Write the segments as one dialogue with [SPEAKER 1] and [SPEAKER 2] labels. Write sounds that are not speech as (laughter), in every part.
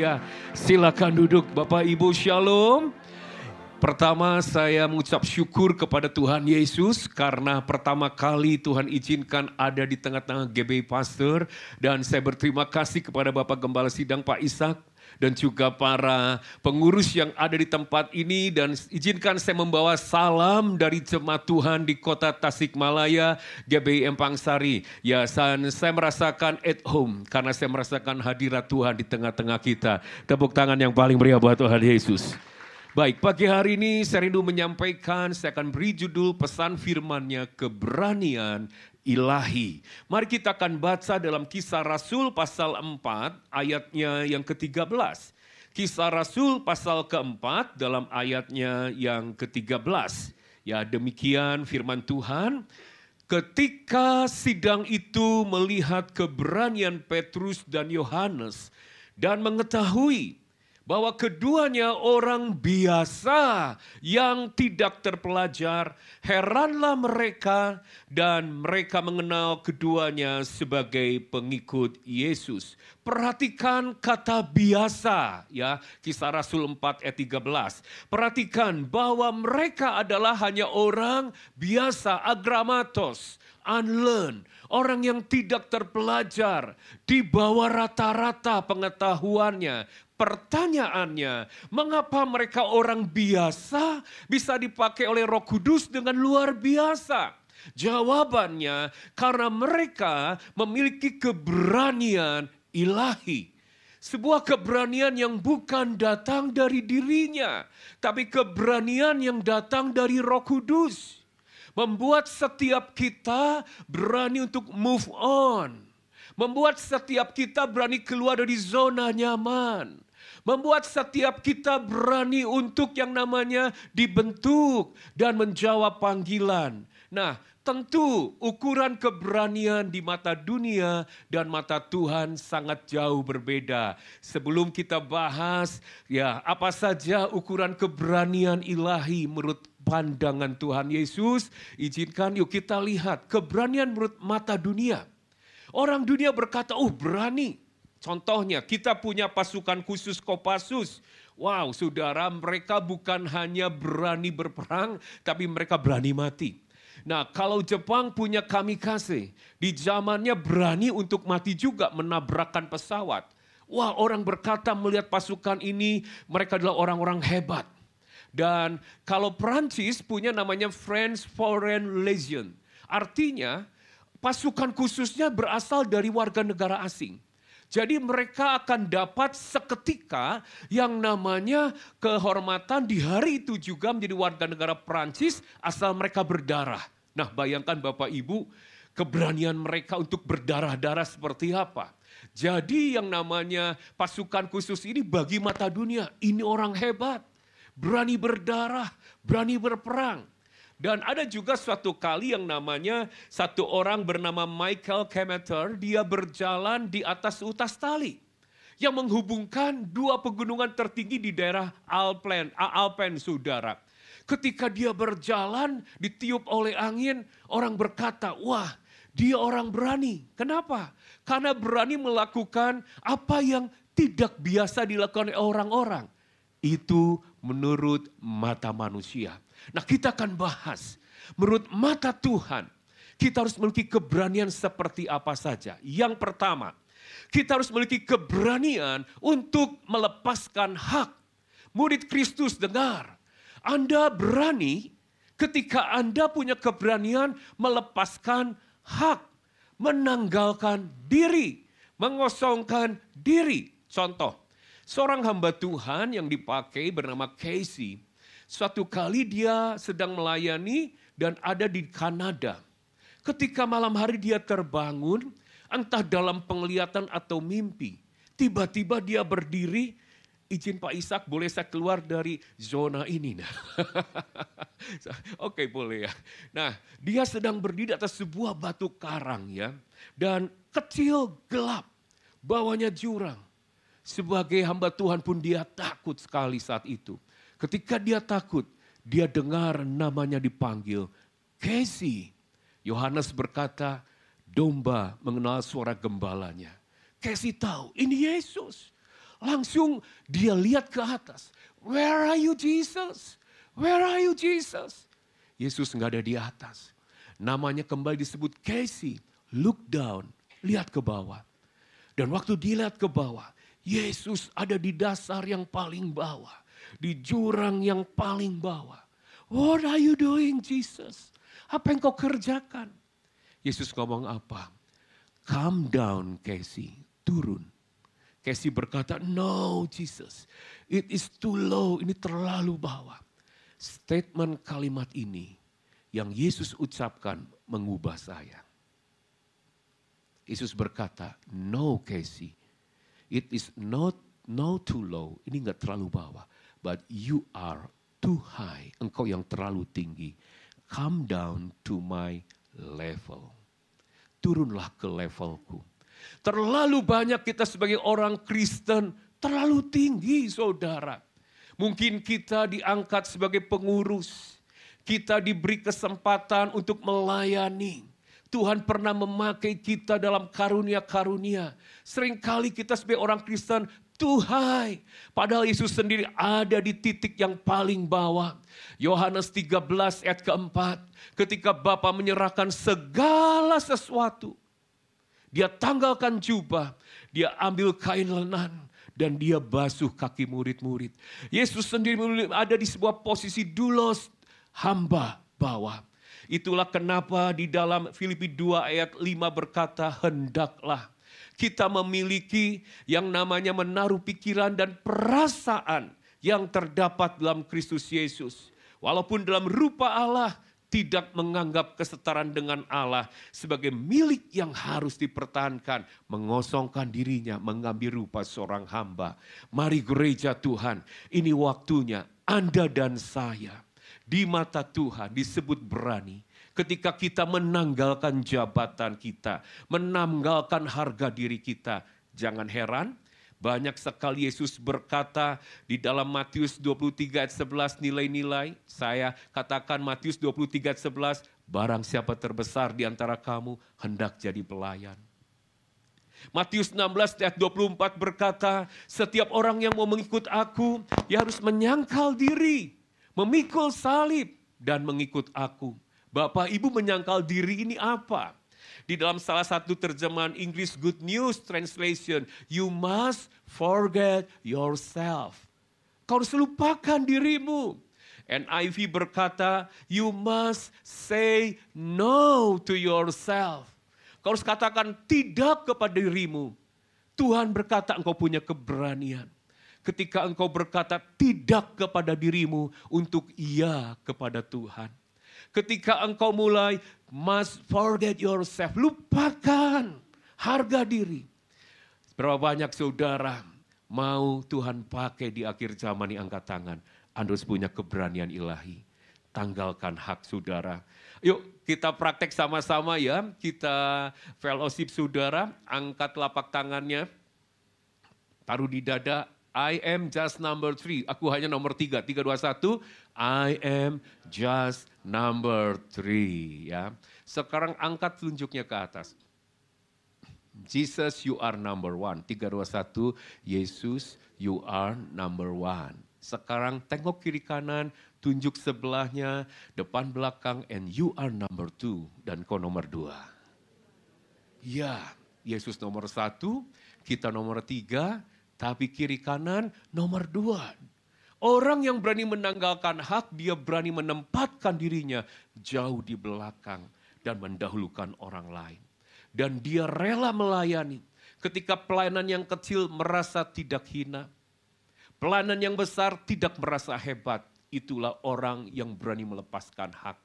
[SPEAKER 1] ya. Silakan duduk Bapak Ibu Shalom. Pertama saya mengucap syukur kepada Tuhan Yesus karena pertama kali Tuhan izinkan ada di tengah-tengah GBI Pastor dan saya berterima kasih kepada Bapak Gembala Sidang Pak Ishak dan juga para pengurus yang ada di tempat ini dan izinkan saya membawa salam dari jemaat Tuhan di kota Tasikmalaya, GBI Empang Sari. Ya, saya merasakan at home karena saya merasakan hadirat Tuhan di tengah-tengah kita. Tepuk tangan yang paling meriah buat Tuhan Yesus. Baik, pagi hari ini saya rindu menyampaikan, saya akan beri judul pesan firmannya keberanian ilahi. Mari kita akan baca dalam kisah Rasul pasal 4 ayatnya yang ke-13. Kisah Rasul pasal keempat dalam ayatnya yang ke-13. Ya demikian firman Tuhan. Ketika sidang itu melihat keberanian Petrus dan Yohanes dan mengetahui bahwa keduanya orang biasa yang tidak terpelajar. Heranlah mereka dan mereka mengenal keduanya sebagai pengikut Yesus. Perhatikan kata biasa ya, kisah Rasul 4 ayat 13. Perhatikan bahwa mereka adalah hanya orang biasa, agramatos, unlearned, orang yang tidak terpelajar, di bawah rata-rata pengetahuannya, Pertanyaannya, mengapa mereka orang biasa bisa dipakai oleh Roh Kudus dengan luar biasa? Jawabannya, karena mereka memiliki keberanian ilahi. Sebuah keberanian yang bukan datang dari dirinya, tapi keberanian yang datang dari Roh Kudus. Membuat setiap kita berani untuk move on. Membuat setiap kita berani keluar dari zona nyaman Membuat setiap kita berani untuk yang namanya dibentuk dan menjawab panggilan. Nah, tentu ukuran keberanian di mata dunia dan mata Tuhan sangat jauh berbeda. Sebelum kita bahas ya apa saja ukuran keberanian ilahi menurut pandangan Tuhan Yesus, izinkan yuk kita lihat keberanian menurut mata dunia. Orang dunia berkata, "Oh, berani." Contohnya, kita punya pasukan khusus Kopassus. Wow, saudara, mereka bukan hanya berani berperang, tapi mereka berani mati. Nah, kalau Jepang punya kamikaze, di zamannya berani untuk mati juga menabrakkan pesawat. Wah, orang berkata melihat pasukan ini, mereka adalah orang-orang hebat. Dan kalau Prancis punya namanya French Foreign Legion. Artinya, pasukan khususnya berasal dari warga negara asing. Jadi mereka akan dapat seketika yang namanya kehormatan di hari itu juga menjadi warga negara Prancis asal mereka berdarah. Nah bayangkan Bapak Ibu keberanian mereka untuk berdarah-darah seperti apa. Jadi yang namanya pasukan khusus ini bagi mata dunia, ini orang hebat. Berani berdarah, berani berperang. Dan ada juga suatu kali yang namanya satu orang bernama Michael Kemeter, dia berjalan di atas utas tali yang menghubungkan dua pegunungan tertinggi di daerah Alpen, Alpen saudara. Ketika dia berjalan ditiup oleh angin, orang berkata, wah dia orang berani. Kenapa? Karena berani melakukan apa yang tidak biasa dilakukan orang-orang. Itu menurut mata manusia. Nah kita akan bahas, menurut mata Tuhan, kita harus memiliki keberanian seperti apa saja. Yang pertama, kita harus memiliki keberanian untuk melepaskan hak. Murid Kristus dengar, Anda berani ketika Anda punya keberanian melepaskan hak, menanggalkan diri, mengosongkan diri. Contoh, seorang hamba Tuhan yang dipakai bernama Casey, Suatu kali dia sedang melayani dan ada di Kanada. Ketika malam hari dia terbangun, entah dalam penglihatan atau mimpi. Tiba-tiba dia berdiri, izin Pak Ishak boleh saya keluar dari zona ini. (laughs) Nah. Oke boleh ya. Nah dia sedang berdiri atas sebuah batu karang ya. Dan kecil gelap, bawahnya jurang. Sebagai hamba Tuhan pun dia takut sekali saat itu. Ketika dia takut, dia dengar namanya dipanggil Casey. Yohanes berkata, domba mengenal suara gembalanya. Casey tahu, ini Yesus. Langsung dia lihat ke atas. Where are you Jesus? Where are you Jesus? Yesus nggak ada di atas. Namanya kembali disebut Casey. Look down, lihat ke bawah. Dan waktu dilihat ke bawah, Yesus ada di dasar yang paling bawah. Di jurang yang paling bawah. What are you doing Jesus? Apa yang kau kerjakan? Yesus ngomong apa? Come down Casey, turun. Casey berkata, no Jesus, it is too low, ini terlalu bawah. Statement kalimat ini yang Yesus ucapkan mengubah saya. Yesus berkata, no Casey, it is not no too low, ini enggak terlalu bawah, but you are too high, engkau yang terlalu tinggi. Come down to my level. Turunlah ke levelku. Terlalu banyak kita sebagai orang Kristen terlalu tinggi saudara. Mungkin kita diangkat sebagai pengurus. Kita diberi kesempatan untuk melayani. Tuhan pernah memakai kita dalam karunia-karunia. Seringkali kita sebagai orang Kristen, Tuhai. Padahal Yesus sendiri ada di titik yang paling bawah. Yohanes 13 ayat keempat. Ketika Bapa menyerahkan segala sesuatu. Dia tanggalkan jubah. Dia ambil kain lenan. Dan dia basuh kaki murid-murid. Yesus sendiri ada di sebuah posisi dulos hamba bawah. Itulah kenapa di dalam Filipi 2 ayat 5 berkata, hendaklah kita memiliki yang namanya menaruh pikiran dan perasaan yang terdapat dalam Kristus Yesus. Walaupun dalam rupa Allah, tidak menganggap kesetaraan dengan Allah sebagai milik yang harus dipertahankan, mengosongkan dirinya, mengambil rupa seorang hamba. Mari gereja Tuhan, ini waktunya Anda dan saya di mata Tuhan disebut berani. Ketika kita menanggalkan jabatan kita, menanggalkan harga diri kita. Jangan heran, banyak sekali Yesus berkata di dalam Matius 23 ayat 11 nilai-nilai. Saya katakan Matius 23 ayat 11, barang siapa terbesar di antara kamu hendak jadi pelayan. Matius 16 ayat 24 berkata, setiap orang yang mau mengikut aku, dia harus menyangkal diri memikul salib dan mengikut aku. Bapak Ibu menyangkal diri ini apa? Di dalam salah satu terjemahan Inggris Good News Translation, you must forget yourself. Kau harus lupakan dirimu. NIV berkata, you must say no to yourself. Kau harus katakan tidak kepada dirimu. Tuhan berkata engkau punya keberanian ketika engkau berkata tidak kepada dirimu untuk iya kepada Tuhan. Ketika engkau mulai must forget yourself, lupakan harga diri. Berapa banyak saudara mau Tuhan pakai di akhir zaman ini angkat tangan. Anda harus punya keberanian ilahi. Tanggalkan hak saudara. Yuk kita praktek sama-sama ya. Kita fellowship saudara. Angkat lapak tangannya. Taruh di dada, I am just number three. Aku hanya nomor tiga. Tiga, dua, satu. I am just number three. Ya. Sekarang angkat telunjuknya ke atas. Jesus, you are number one. Tiga, dua, satu. Yesus, you are number one. Sekarang tengok kiri kanan, tunjuk sebelahnya, depan belakang, and you are number two. Dan kau nomor dua. Ya, Yesus nomor satu, kita nomor tiga, tapi kiri kanan nomor dua. Orang yang berani menanggalkan hak, dia berani menempatkan dirinya jauh di belakang dan mendahulukan orang lain. Dan dia rela melayani. Ketika pelayanan yang kecil merasa tidak hina. Pelayanan yang besar tidak merasa hebat. Itulah orang yang berani melepaskan hak.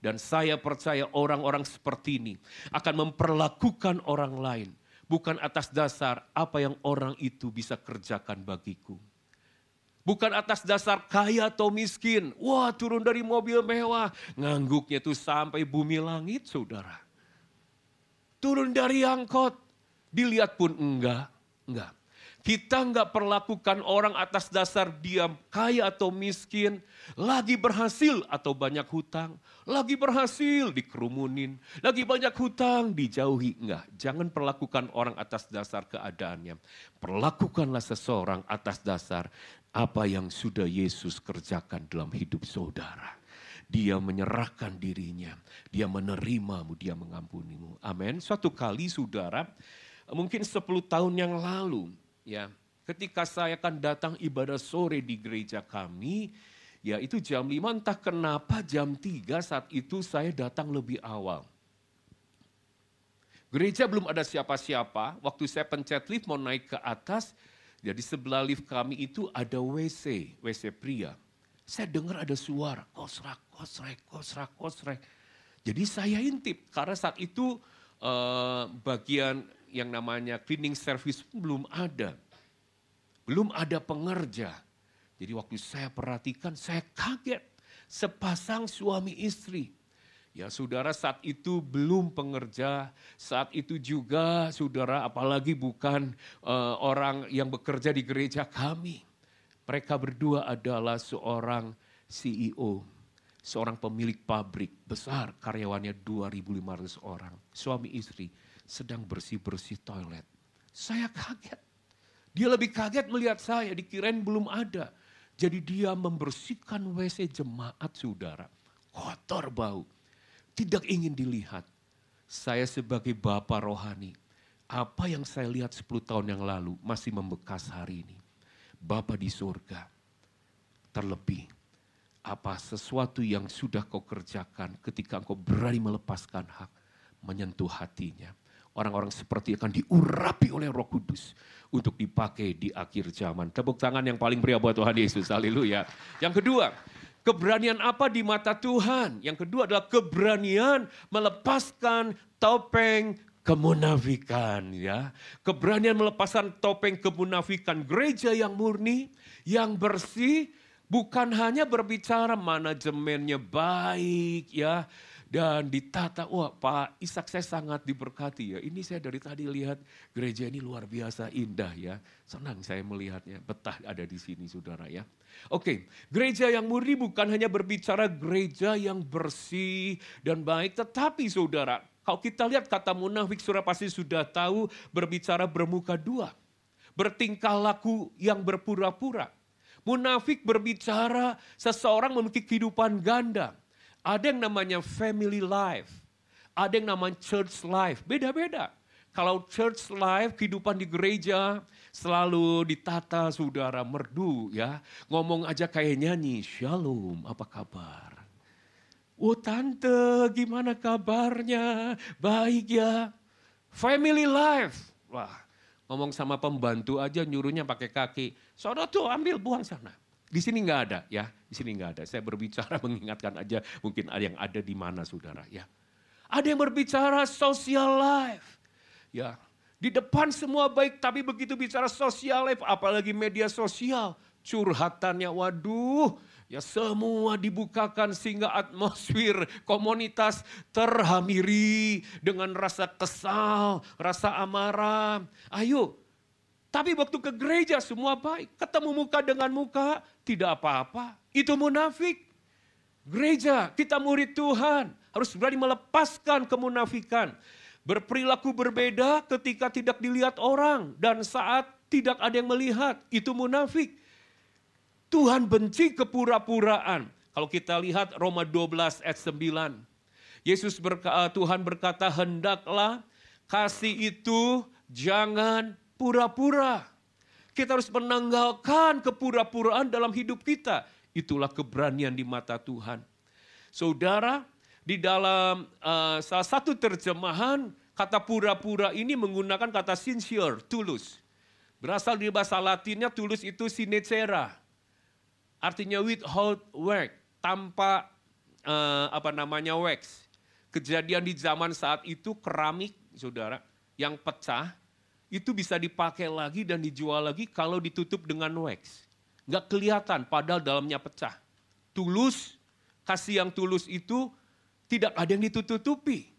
[SPEAKER 1] Dan saya percaya orang-orang seperti ini akan memperlakukan orang lain bukan atas dasar apa yang orang itu bisa kerjakan bagiku. Bukan atas dasar kaya atau miskin. Wah turun dari mobil mewah. Ngangguknya itu sampai bumi langit saudara. Turun dari angkot. Dilihat pun enggak. Enggak. Kita nggak perlakukan orang atas dasar dia kaya atau miskin, lagi berhasil atau banyak hutang, lagi berhasil dikerumunin, lagi banyak hutang dijauhi. Enggak, jangan perlakukan orang atas dasar keadaannya. Perlakukanlah seseorang atas dasar apa yang sudah Yesus kerjakan dalam hidup saudara. Dia menyerahkan dirinya, dia menerimamu, dia mengampunimu. Amin. Suatu kali saudara, mungkin 10 tahun yang lalu, ya ketika saya akan datang ibadah sore di gereja kami, ya itu jam 5 entah kenapa jam 3 saat itu saya datang lebih awal. Gereja belum ada siapa-siapa, waktu saya pencet lift mau naik ke atas, jadi sebelah lift kami itu ada WC, WC pria. Saya dengar ada suara, kosrak, kosrek, kosrak, kosrek. Jadi saya intip, karena saat itu uh, bagian yang namanya cleaning service belum ada. Belum ada pengerja. Jadi waktu saya perhatikan saya kaget. Sepasang suami istri. Ya saudara saat itu belum pengerja, saat itu juga saudara apalagi bukan uh, orang yang bekerja di gereja kami. Mereka berdua adalah seorang CEO, seorang pemilik pabrik besar, karyawannya 2.500 orang. Suami istri sedang bersih-bersih toilet. Saya kaget. Dia lebih kaget melihat saya, dikirain belum ada. Jadi dia membersihkan WC jemaat saudara. Kotor bau. Tidak ingin dilihat. Saya sebagai bapak rohani, apa yang saya lihat 10 tahun yang lalu masih membekas hari ini. Bapak di surga, terlebih apa sesuatu yang sudah kau kerjakan ketika engkau berani melepaskan hak, menyentuh hatinya orang-orang seperti akan diurapi oleh Roh Kudus untuk dipakai di akhir zaman. Tepuk tangan yang paling pria buat Tuhan Yesus. Haleluya. Yang kedua, keberanian apa di mata Tuhan? Yang kedua adalah keberanian melepaskan topeng kemunafikan ya. Keberanian melepaskan topeng kemunafikan gereja yang murni, yang bersih, bukan hanya berbicara manajemennya baik ya, dan ditata, wah Pak Ishak saya sangat diberkati ya. Ini saya dari tadi lihat gereja ini luar biasa indah ya. Senang saya melihatnya, betah ada di sini saudara ya. Oke, gereja yang murni bukan hanya berbicara gereja yang bersih dan baik, tetapi saudara, kalau kita lihat kata munafik, saudara pasti sudah tahu berbicara bermuka dua. Bertingkah laku yang berpura-pura. Munafik berbicara seseorang memiliki kehidupan ganda ada yang namanya family life. Ada yang namanya church life. Beda-beda. Kalau church life, kehidupan di gereja, selalu ditata saudara merdu ya. Ngomong aja kayak nyanyi, shalom apa kabar. Oh tante gimana kabarnya? Baik ya. Family life. Wah ngomong sama pembantu aja nyuruhnya pakai kaki. Saudara tuh ambil buang sana. Di sini nggak ada ya, di sini nggak ada. Saya berbicara (laughs) mengingatkan aja mungkin ada yang ada di mana saudara ya. Ada yang berbicara social life. Ya, di depan semua baik tapi begitu bicara social life apalagi media sosial, curhatannya waduh, ya semua dibukakan sehingga atmosfer komunitas terhamiri dengan rasa kesal, rasa amarah. Ayo tapi waktu ke gereja semua baik. Ketemu muka dengan muka, tidak apa-apa. Itu munafik. Gereja, kita murid Tuhan. Harus berani melepaskan kemunafikan. Berperilaku berbeda ketika tidak dilihat orang. Dan saat tidak ada yang melihat. Itu munafik. Tuhan benci kepura-puraan. Kalau kita lihat Roma 12 ayat 9. Yesus berkata, Tuhan berkata, hendaklah kasih itu jangan pura-pura. Kita harus menanggalkan kepura-puraan dalam hidup kita. Itulah keberanian di mata Tuhan. Saudara, di dalam uh, salah satu terjemahan, kata pura-pura ini menggunakan kata sincere, tulus. Berasal dari bahasa latinnya tulus itu sinecera. Artinya without work, tanpa uh, apa namanya wax. Kejadian di zaman saat itu keramik, saudara, yang pecah, itu bisa dipakai lagi dan dijual lagi kalau ditutup dengan wax. Nggak kelihatan padahal dalamnya pecah. Tulus, kasih yang tulus itu tidak ada yang ditutupi.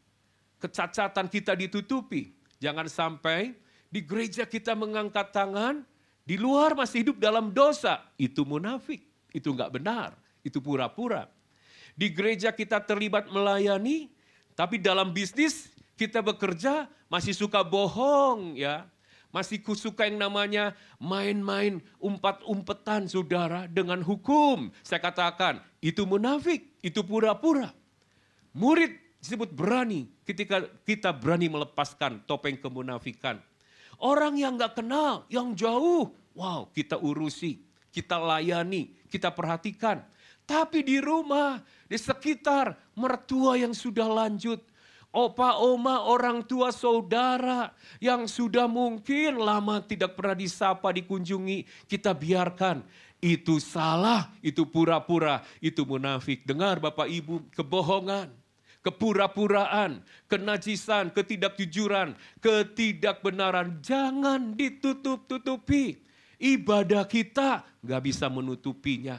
[SPEAKER 1] Kecacatan kita ditutupi. Jangan sampai di gereja kita mengangkat tangan, Di luar masih hidup dalam dosa, itu munafik, itu nggak benar, itu pura-pura. Di gereja kita terlibat melayani, tapi dalam bisnis kita bekerja masih suka bohong ya. Masih suka yang namanya main-main umpat-umpetan saudara dengan hukum. Saya katakan itu munafik, itu pura-pura. Murid disebut berani ketika kita berani melepaskan topeng kemunafikan. Orang yang gak kenal, yang jauh, wow kita urusi, kita layani, kita perhatikan. Tapi di rumah, di sekitar mertua yang sudah lanjut, opa, oma, orang tua, saudara yang sudah mungkin lama tidak pernah disapa, dikunjungi, kita biarkan. Itu salah, itu pura-pura, itu munafik. Dengar Bapak Ibu, kebohongan, kepura-puraan, kenajisan, ketidakjujuran, ketidakbenaran. Jangan ditutup-tutupi. Ibadah kita gak bisa menutupinya.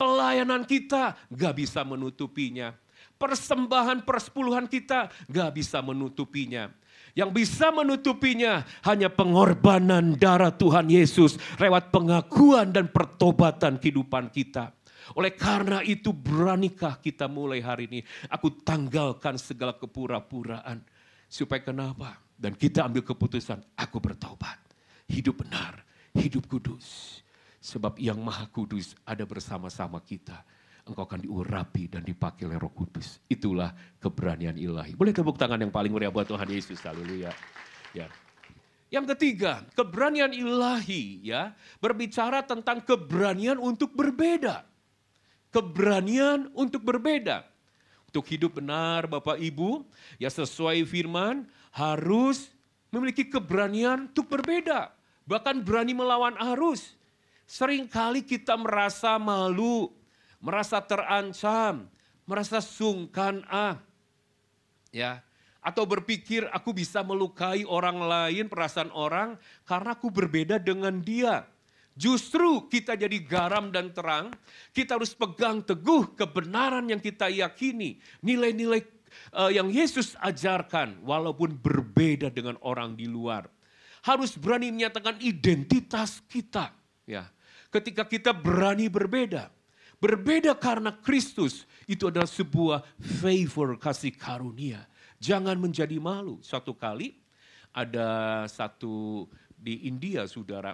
[SPEAKER 1] Pelayanan kita gak bisa menutupinya persembahan persepuluhan kita gak bisa menutupinya. Yang bisa menutupinya hanya pengorbanan darah Tuhan Yesus lewat pengakuan dan pertobatan kehidupan kita. Oleh karena itu beranikah kita mulai hari ini. Aku tanggalkan segala kepura-puraan. Supaya kenapa? Dan kita ambil keputusan, aku bertobat. Hidup benar, hidup kudus. Sebab yang maha kudus ada bersama-sama kita engkau akan diurapi dan dipakai oleh roh kudus. Itulah keberanian ilahi. Boleh tepuk tangan yang paling meriah buat Tuhan Yesus. Haleluya. Ya. Yang ketiga, keberanian ilahi ya berbicara tentang keberanian untuk berbeda. Keberanian untuk berbeda. Untuk hidup benar Bapak Ibu, ya sesuai firman harus memiliki keberanian untuk berbeda. Bahkan berani melawan arus. Seringkali kita merasa malu, merasa terancam, merasa sungkan ah. Ya, atau berpikir aku bisa melukai orang lain, perasaan orang karena aku berbeda dengan dia. Justru kita jadi garam dan terang, kita harus pegang teguh kebenaran yang kita yakini, nilai-nilai uh, yang Yesus ajarkan walaupun berbeda dengan orang di luar. Harus berani menyatakan identitas kita, ya. Ketika kita berani berbeda, Berbeda karena Kristus itu adalah sebuah favor kasih karunia. Jangan menjadi malu. Suatu kali ada satu di India saudara.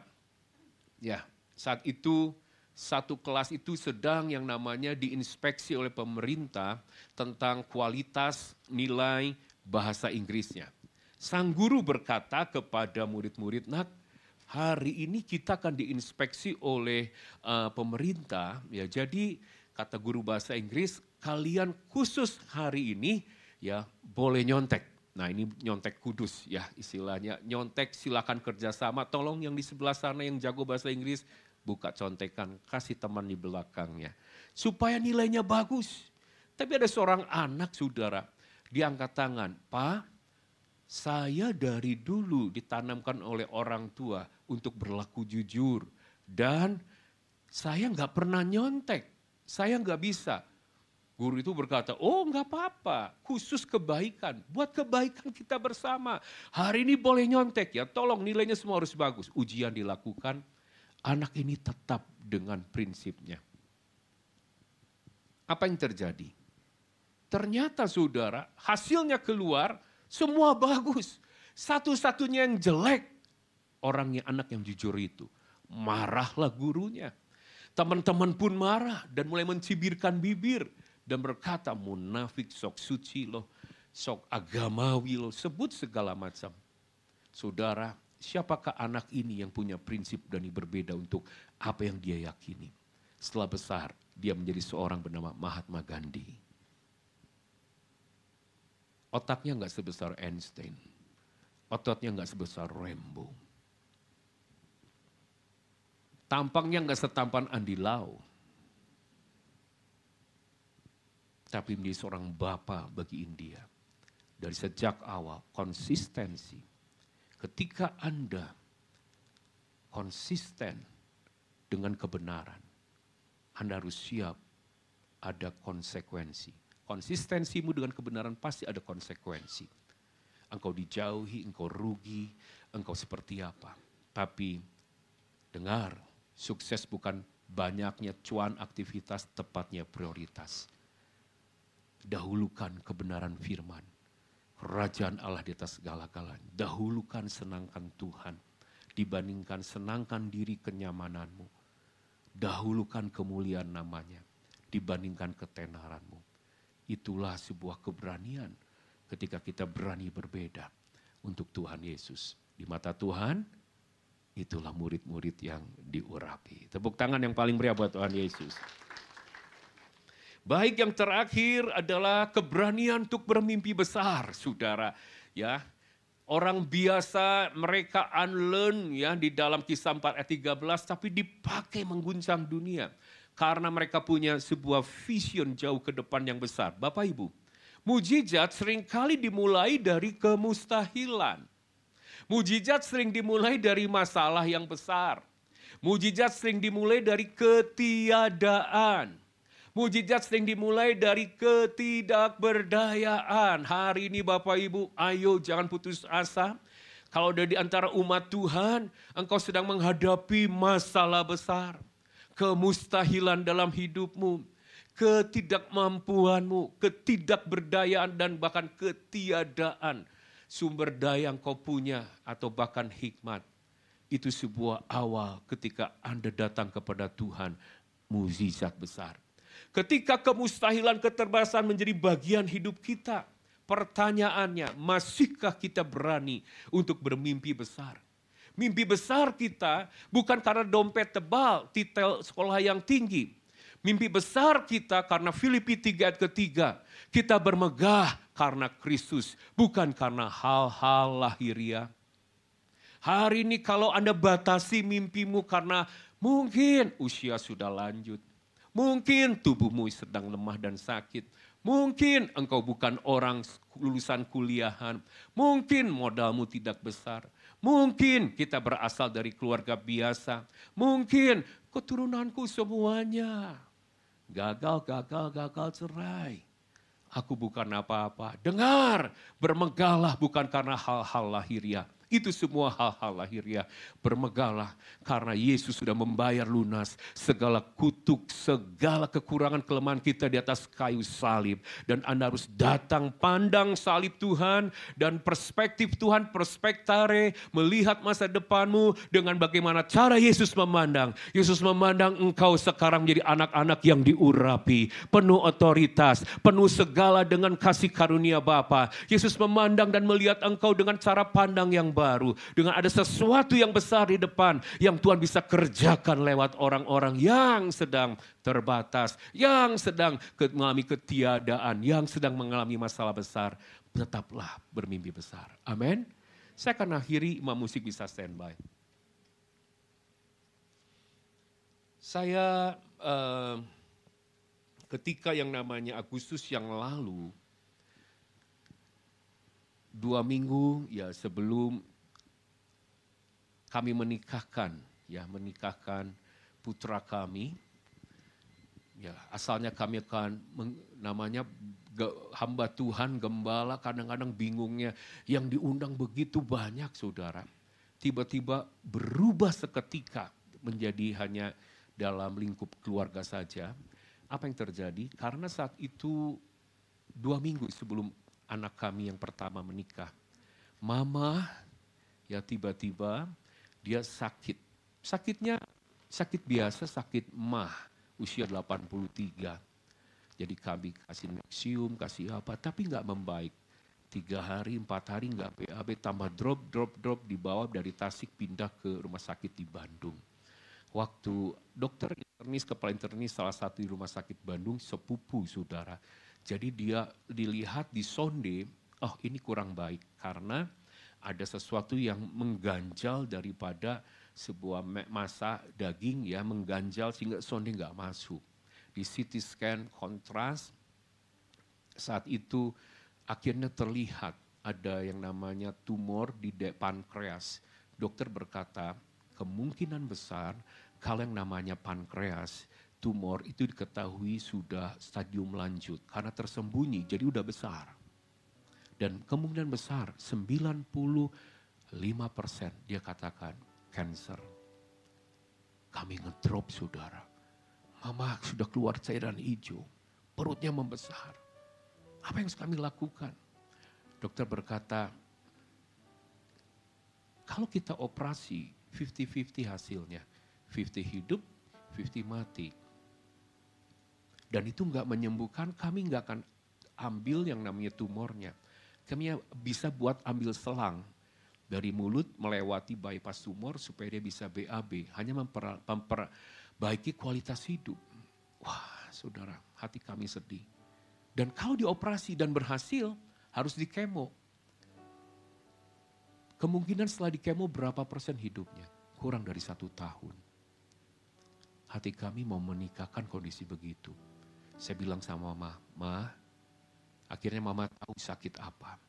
[SPEAKER 1] Ya saat itu satu kelas itu sedang yang namanya diinspeksi oleh pemerintah tentang kualitas nilai bahasa Inggrisnya. Sang guru berkata kepada murid-murid, nak hari ini kita akan diinspeksi oleh uh, pemerintah. Ya, jadi kata guru bahasa Inggris, kalian khusus hari ini ya boleh nyontek. Nah ini nyontek kudus ya istilahnya. Nyontek silakan kerjasama. Tolong yang di sebelah sana yang jago bahasa Inggris buka contekan. Kasih teman di belakangnya. Supaya nilainya bagus. Tapi ada seorang anak saudara. Diangkat tangan. Pak saya dari dulu ditanamkan oleh orang tua untuk berlaku jujur. Dan saya nggak pernah nyontek, saya nggak bisa. Guru itu berkata, oh nggak apa-apa, khusus kebaikan. Buat kebaikan kita bersama. Hari ini boleh nyontek ya, tolong nilainya semua harus bagus. Ujian dilakukan, anak ini tetap dengan prinsipnya. Apa yang terjadi? Ternyata saudara, hasilnya keluar, semua bagus. Satu-satunya yang jelek, orangnya anak yang jujur itu. Marahlah gurunya. Teman-teman pun marah dan mulai mencibirkan bibir. Dan berkata munafik sok suci loh, sok agamawi loh, sebut segala macam. Saudara, siapakah anak ini yang punya prinsip dan berbeda untuk apa yang dia yakini. Setelah besar, dia menjadi seorang bernama Mahatma Gandhi Otaknya nggak sebesar Einstein. Ototnya nggak sebesar Rambo. Tampangnya nggak setampan Andi Lau. Tapi menjadi seorang bapak bagi India. Dari sejak awal, konsistensi. Ketika Anda konsisten dengan kebenaran, Anda harus siap ada konsekuensi Konsistensimu dengan kebenaran pasti ada konsekuensi. Engkau dijauhi, engkau rugi, engkau seperti apa. Tapi Dengar, sukses bukan banyaknya cuan aktivitas, tepatnya prioritas. Dahulukan kebenaran firman. Kerajaan Allah di atas segala-galanya. Dahulukan senangkan Tuhan. Dibandingkan senangkan diri kenyamananmu. Dahulukan kemuliaan namanya. Dibandingkan ketenaranmu. Itulah sebuah keberanian ketika kita berani berbeda untuk Tuhan Yesus. Di mata Tuhan, Itulah murid-murid yang diurapi. Tepuk tangan yang paling meriah buat Tuhan Yesus. Baik yang terakhir adalah keberanian untuk bermimpi besar, saudara. Ya, orang biasa mereka unlearn ya di dalam kisah 4 ayat 13 tapi dipakai mengguncang dunia karena mereka punya sebuah vision jauh ke depan yang besar. Bapak Ibu, mujizat sering kali dimulai dari kemustahilan. Mujizat sering dimulai dari masalah yang besar. Mujizat sering dimulai dari ketiadaan. Mujizat sering dimulai dari ketidakberdayaan. Hari ini Bapak Ibu, ayo jangan putus asa. Kalau ada di antara umat Tuhan, engkau sedang menghadapi masalah besar. Kemustahilan dalam hidupmu, ketidakmampuanmu, ketidakberdayaan dan bahkan ketiadaan sumber daya yang kau punya atau bahkan hikmat. Itu sebuah awal ketika Anda datang kepada Tuhan, mukjizat besar. Ketika kemustahilan keterbatasan menjadi bagian hidup kita, pertanyaannya, masihkah kita berani untuk bermimpi besar? Mimpi besar kita bukan karena dompet tebal, titel sekolah yang tinggi. Mimpi besar kita karena Filipi 3 ayat ketiga. Kita bermegah karena Kristus, bukan karena hal-hal lahiriah. Hari ini kalau Anda batasi mimpimu karena mungkin usia sudah lanjut. Mungkin tubuhmu sedang lemah dan sakit. Mungkin engkau bukan orang lulusan kuliahan. Mungkin modalmu tidak besar. Mungkin kita berasal dari keluarga biasa. Mungkin keturunanku semuanya. Gagal, gagal, gagal cerai. Aku bukan apa-apa. Dengar, bermegahlah bukan karena hal-hal lahiriah, itu semua hal-hal lahiriah. Bermegahlah karena Yesus sudah membayar lunas segala kutuk, segala kekurangan kelemahan kita di atas kayu salib. Dan Anda harus datang pandang salib Tuhan dan perspektif Tuhan, perspektare, melihat masa depanmu dengan bagaimana cara Yesus memandang. Yesus memandang engkau sekarang menjadi anak-anak yang diurapi, penuh otoritas, penuh segala dengan kasih karunia Bapa. Yesus memandang dan melihat engkau dengan cara pandang yang baru, dengan ada sesuatu yang besar di depan yang Tuhan bisa kerjakan lewat orang-orang yang sedang terbatas, yang sedang mengalami ketiadaan, yang sedang mengalami masalah besar. Tetaplah bermimpi besar. Amin. Saya akan akhiri imam musik bisa standby. Saya uh, ketika yang namanya Agustus yang lalu, dua minggu ya sebelum kami menikahkan ya menikahkan putra kami. Ya asalnya kami akan namanya hamba Tuhan gembala kadang-kadang bingungnya yang diundang begitu banyak saudara. Tiba-tiba berubah seketika menjadi hanya dalam lingkup keluarga saja. Apa yang terjadi? Karena saat itu dua minggu sebelum anak kami yang pertama menikah. Mama ya tiba-tiba dia sakit. Sakitnya sakit biasa, sakit mah, usia 83. Jadi kami kasih nexium, kasih apa, tapi nggak membaik. Tiga hari, empat hari nggak BAB, tambah drop, drop, drop, dibawa dari Tasik pindah ke rumah sakit di Bandung. Waktu dokter internis, kepala internis salah satu di rumah sakit Bandung, sepupu saudara jadi dia dilihat di sonde, oh ini kurang baik karena ada sesuatu yang mengganjal daripada sebuah masa daging ya mengganjal sehingga sonde nggak masuk. Di CT scan kontras saat itu akhirnya terlihat ada yang namanya tumor di pankreas. Dokter berkata kemungkinan besar kalau yang namanya pankreas tumor itu diketahui sudah stadium lanjut karena tersembunyi jadi udah besar. Dan kemungkinan besar 95% dia katakan cancer. Kami ngedrop saudara. Mama sudah keluar cairan hijau. Perutnya membesar. Apa yang kami lakukan? Dokter berkata, kalau kita operasi 50-50 hasilnya. 50 hidup, 50 mati. Dan itu nggak menyembuhkan, kami nggak akan ambil yang namanya tumornya. Kami bisa buat ambil selang dari mulut melewati bypass tumor supaya dia bisa BAB. Hanya memper, memperbaiki kualitas hidup. Wah saudara, hati kami sedih. Dan kalau dioperasi dan berhasil, harus di kemo. Kemungkinan setelah di kemo berapa persen hidupnya? Kurang dari satu tahun. Hati kami mau menikahkan kondisi begitu. Saya bilang sama mama, ma, akhirnya mama tahu sakit apa.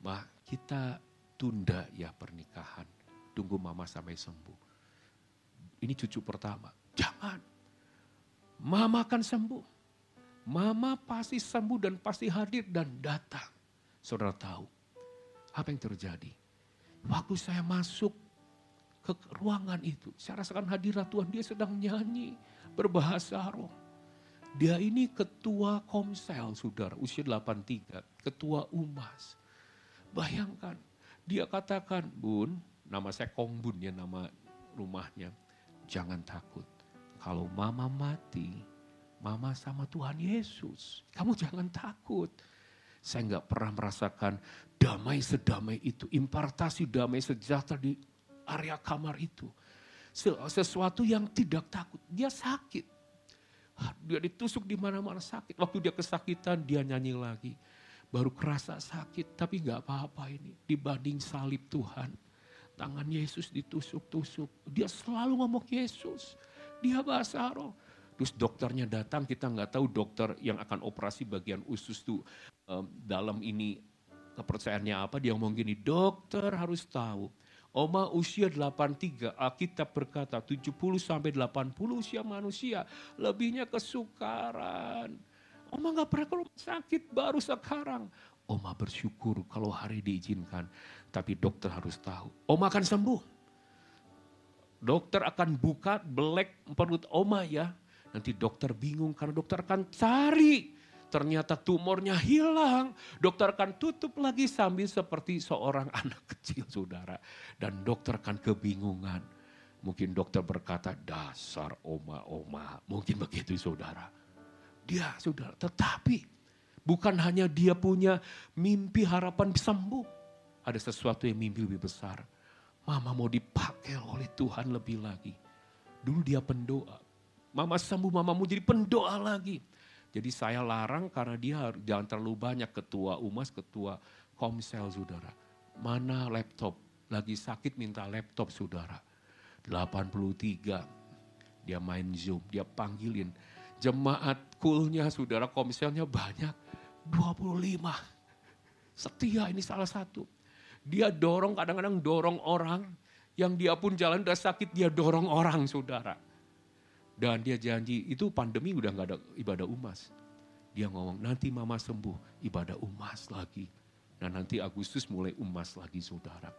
[SPEAKER 1] Ma, kita tunda ya pernikahan. Tunggu mama sampai sembuh. Ini cucu pertama. Jangan. Mama akan sembuh. Mama pasti sembuh dan pasti hadir dan datang. Saudara tahu apa yang terjadi? Waktu saya masuk ke ruangan itu, saya rasakan hadirat Tuhan, dia sedang nyanyi, berbahasa roh. Dia ini ketua komsel, saudara, usia 83, ketua umas. Bayangkan, dia katakan, Bun, nama saya Kongbun ya nama rumahnya. Jangan takut, kalau mama mati, mama sama Tuhan Yesus. Kamu jangan takut. Saya nggak pernah merasakan damai sedamai itu. Impartasi damai sejahtera di area kamar itu. Sesuatu yang tidak takut. Dia sakit. Dia ditusuk di mana-mana sakit. Waktu dia kesakitan dia nyanyi lagi. Baru kerasa sakit tapi nggak apa-apa ini. Dibanding salib Tuhan. Tangan Yesus ditusuk-tusuk. Dia selalu ngomong Yesus. Dia bahasa roh. Terus dokternya datang, kita nggak tahu dokter yang akan operasi bagian usus tuh um, dalam ini kepercayaannya apa. Dia ngomong gini, dokter harus tahu. Oma usia 83, Alkitab berkata 70 sampai 80 usia manusia. Lebihnya kesukaran. Oma nggak pernah kalau sakit baru sekarang. Oma bersyukur kalau hari diizinkan. Tapi dokter harus tahu. Oma akan sembuh. Dokter akan buka belek perut Oma ya Nanti dokter bingung karena dokter akan cari. Ternyata tumornya hilang. Dokter akan tutup lagi sambil seperti seorang anak (laughs) kecil saudara. Dan dokter akan kebingungan. Mungkin dokter berkata dasar oma-oma. Mungkin begitu saudara. Dia saudara. Tetapi bukan hanya dia punya mimpi harapan sembuh. Ada sesuatu yang mimpi lebih besar. Mama mau dipakai oleh Tuhan lebih lagi. Dulu dia pendoa. Mama sembuh, mama mau jadi pendoa lagi. Jadi saya larang karena dia jangan terlalu banyak ketua umas, ketua komsel saudara. Mana laptop? Lagi sakit minta laptop saudara. 83, dia main Zoom, dia panggilin. Jemaat kulnya saudara komselnya banyak, 25. Setia ini salah satu. Dia dorong kadang-kadang dorong orang, yang dia pun jalan udah sakit dia dorong orang saudara. Dan dia janji, itu pandemi udah gak ada ibadah umas. Dia ngomong, nanti mama sembuh, ibadah umas lagi. Nah nanti Agustus mulai umas lagi saudara.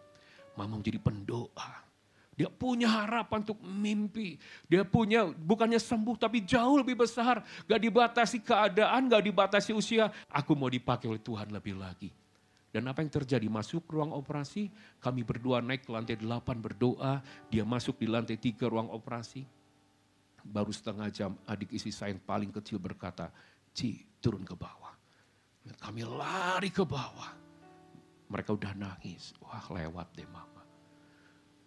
[SPEAKER 1] Mama jadi pendoa. Dia punya harapan untuk mimpi. Dia punya bukannya sembuh tapi jauh lebih besar. Gak dibatasi keadaan, gak dibatasi usia. Aku mau dipakai oleh Tuhan lebih lagi. Dan apa yang terjadi? Masuk ruang operasi, kami berdua naik ke lantai 8 berdoa. Dia masuk di lantai 3 ruang operasi baru setengah jam adik isi saya yang paling kecil berkata, Ci turun ke bawah. Kami lari ke bawah. Mereka udah nangis. Wah lewat deh mama.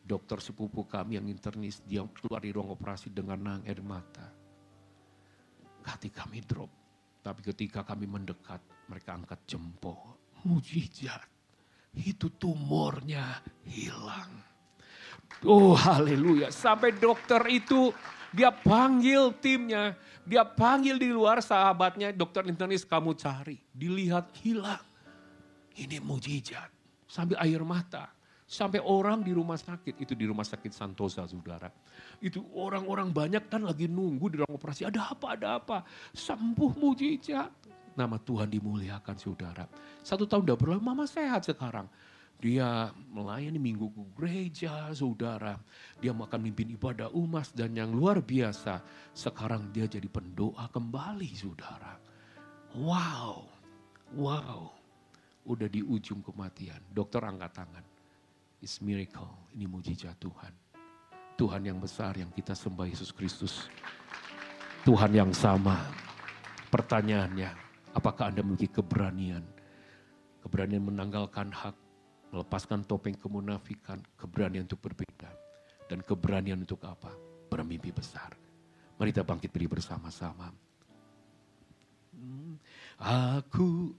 [SPEAKER 1] Dokter sepupu kami yang internis, dia keluar di ruang operasi dengan nang air mata. Hati kami drop. Tapi ketika kami mendekat, mereka angkat jempol. Mujizat. Itu tumornya hilang. Oh haleluya. Sampai dokter itu dia panggil timnya, dia panggil di luar sahabatnya, dokter internis kamu cari. Dilihat hilang. Ini mujizat. Sambil air mata. Sampai orang di rumah sakit, itu di rumah sakit Santosa saudara. Itu orang-orang banyak kan lagi nunggu di ruang operasi, ada apa, ada apa. Sembuh mujizat. Nama Tuhan dimuliakan saudara. Satu tahun udah berlalu, mama sehat sekarang. Dia melayani minggu ke gereja, saudara. Dia makan mimpin ibadah umas dan yang luar biasa. Sekarang dia jadi pendoa kembali, saudara. Wow, wow. Udah di ujung kematian. Dokter angkat tangan. It's miracle, ini mujizat Tuhan. Tuhan yang besar yang kita sembah Yesus Kristus. Tuhan yang sama. Pertanyaannya, apakah Anda memiliki keberanian? Keberanian menanggalkan hak, melepaskan topeng kemunafikan, keberanian untuk berbeda. Dan keberanian untuk apa? Bermimpi besar. Mari kita bangkit beri bersama-sama. Hmm, Aku